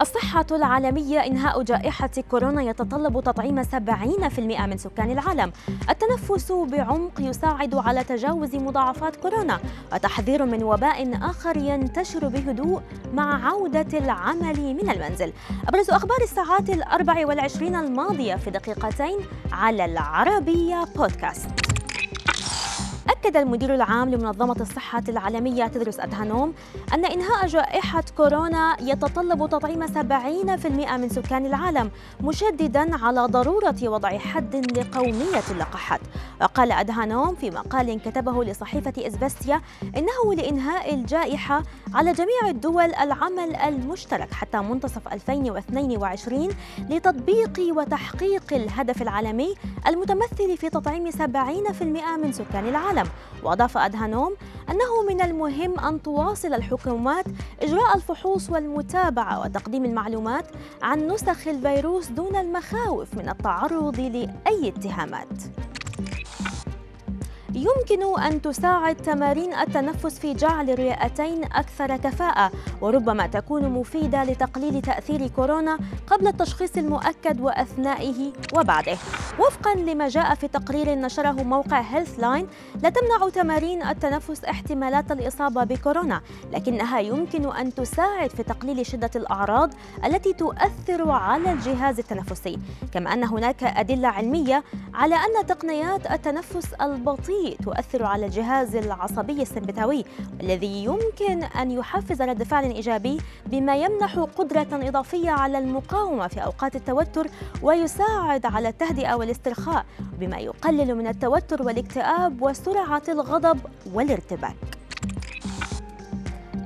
الصحة العالمية إنهاء جائحة كورونا يتطلب تطعيم 70% من سكان العالم. التنفس بعمق يساعد على تجاوز مضاعفات كورونا وتحذير من وباء آخر ينتشر بهدوء مع عودة العمل من المنزل. أبرز أخبار الساعات الأربع والعشرين الماضية في دقيقتين على العربية بودكاست. أكد المدير العام لمنظمة الصحة العالمية تدرس أدهانوم أن إنهاء جائحة كورونا يتطلب تطعيم 70% من سكان العالم مشددا على ضرورة وضع حد لقومية اللقاحات. وقال أدهانوم في مقال كتبه لصحيفة إسبستيا إنه لإنهاء الجائحة على جميع الدول العمل المشترك حتى منتصف 2022 لتطبيق وتحقيق الهدف العالمي المتمثل في تطعيم 70% من سكان العالم. وأضاف أدهانوم أنه من المهم أن تواصل الحكومات إجراء الفحوص والمتابعة وتقديم المعلومات عن نسخ الفيروس دون المخاوف من التعرض لأي اتهامات. يمكن أن تساعد تمارين التنفس في جعل الرئتين أكثر كفاءة وربما تكون مفيدة لتقليل تأثير كورونا قبل التشخيص المؤكد وأثنائه وبعده. وفقا لما جاء في تقرير نشره موقع Healthline لا تمنع تمارين التنفس احتمالات الإصابة بكورونا لكنها يمكن أن تساعد في تقليل شدة الأعراض التي تؤثر على الجهاز التنفسي. كما أن هناك أدلة علمية على أن تقنيات التنفس البطيء تؤثر على الجهاز العصبي السمبثاوي والذي يمكن أن يحفز رد فعل إيجابي بما يمنح قدرة إضافية على المقاومة في أوقات التوتر ويساعد على التهدئة والاسترخاء بما يقلل من التوتر والاكتئاب وسرعة الغضب والارتباك.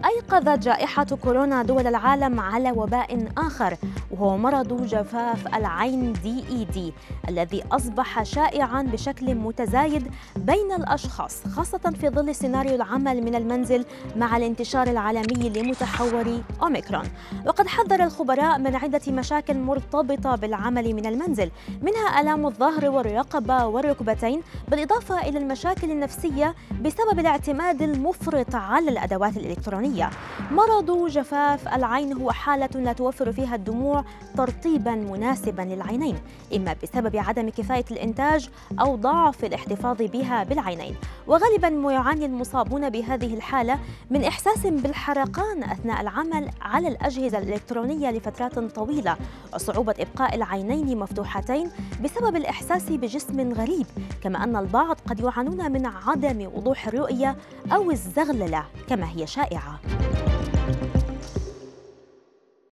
أيقظت جائحة كورونا دول العالم على وباء آخر. وهو مرض جفاف العين دي إي دي الذي أصبح شائعا بشكل متزايد بين الأشخاص خاصة في ظل سيناريو العمل من المنزل مع الانتشار العالمي لمتحور أوميكرون. وقد حذر الخبراء من عدة مشاكل مرتبطة بالعمل من المنزل منها آلام الظهر والرقبة والركبتين بالإضافة إلى المشاكل النفسية بسبب الاعتماد المفرط على الأدوات الإلكترونية. مرض جفاف العين هو حالة لا توفر فيها الدموع ترطيبا مناسبا للعينين إما بسبب عدم كفاية الإنتاج أو ضعف الاحتفاظ بها بالعينين. وغالبا ما يعاني المصابون بهذه الحالة من إحساس بالحرقان أثناء العمل على الأجهزة الإلكترونية لفترات طويلة وصعوبة إبقاء العينين مفتوحتين بسبب الإحساس بجسم غريب كما أن البعض قد يعانون من عدم وضوح الرؤية أو الزغللة كما هي شائعة.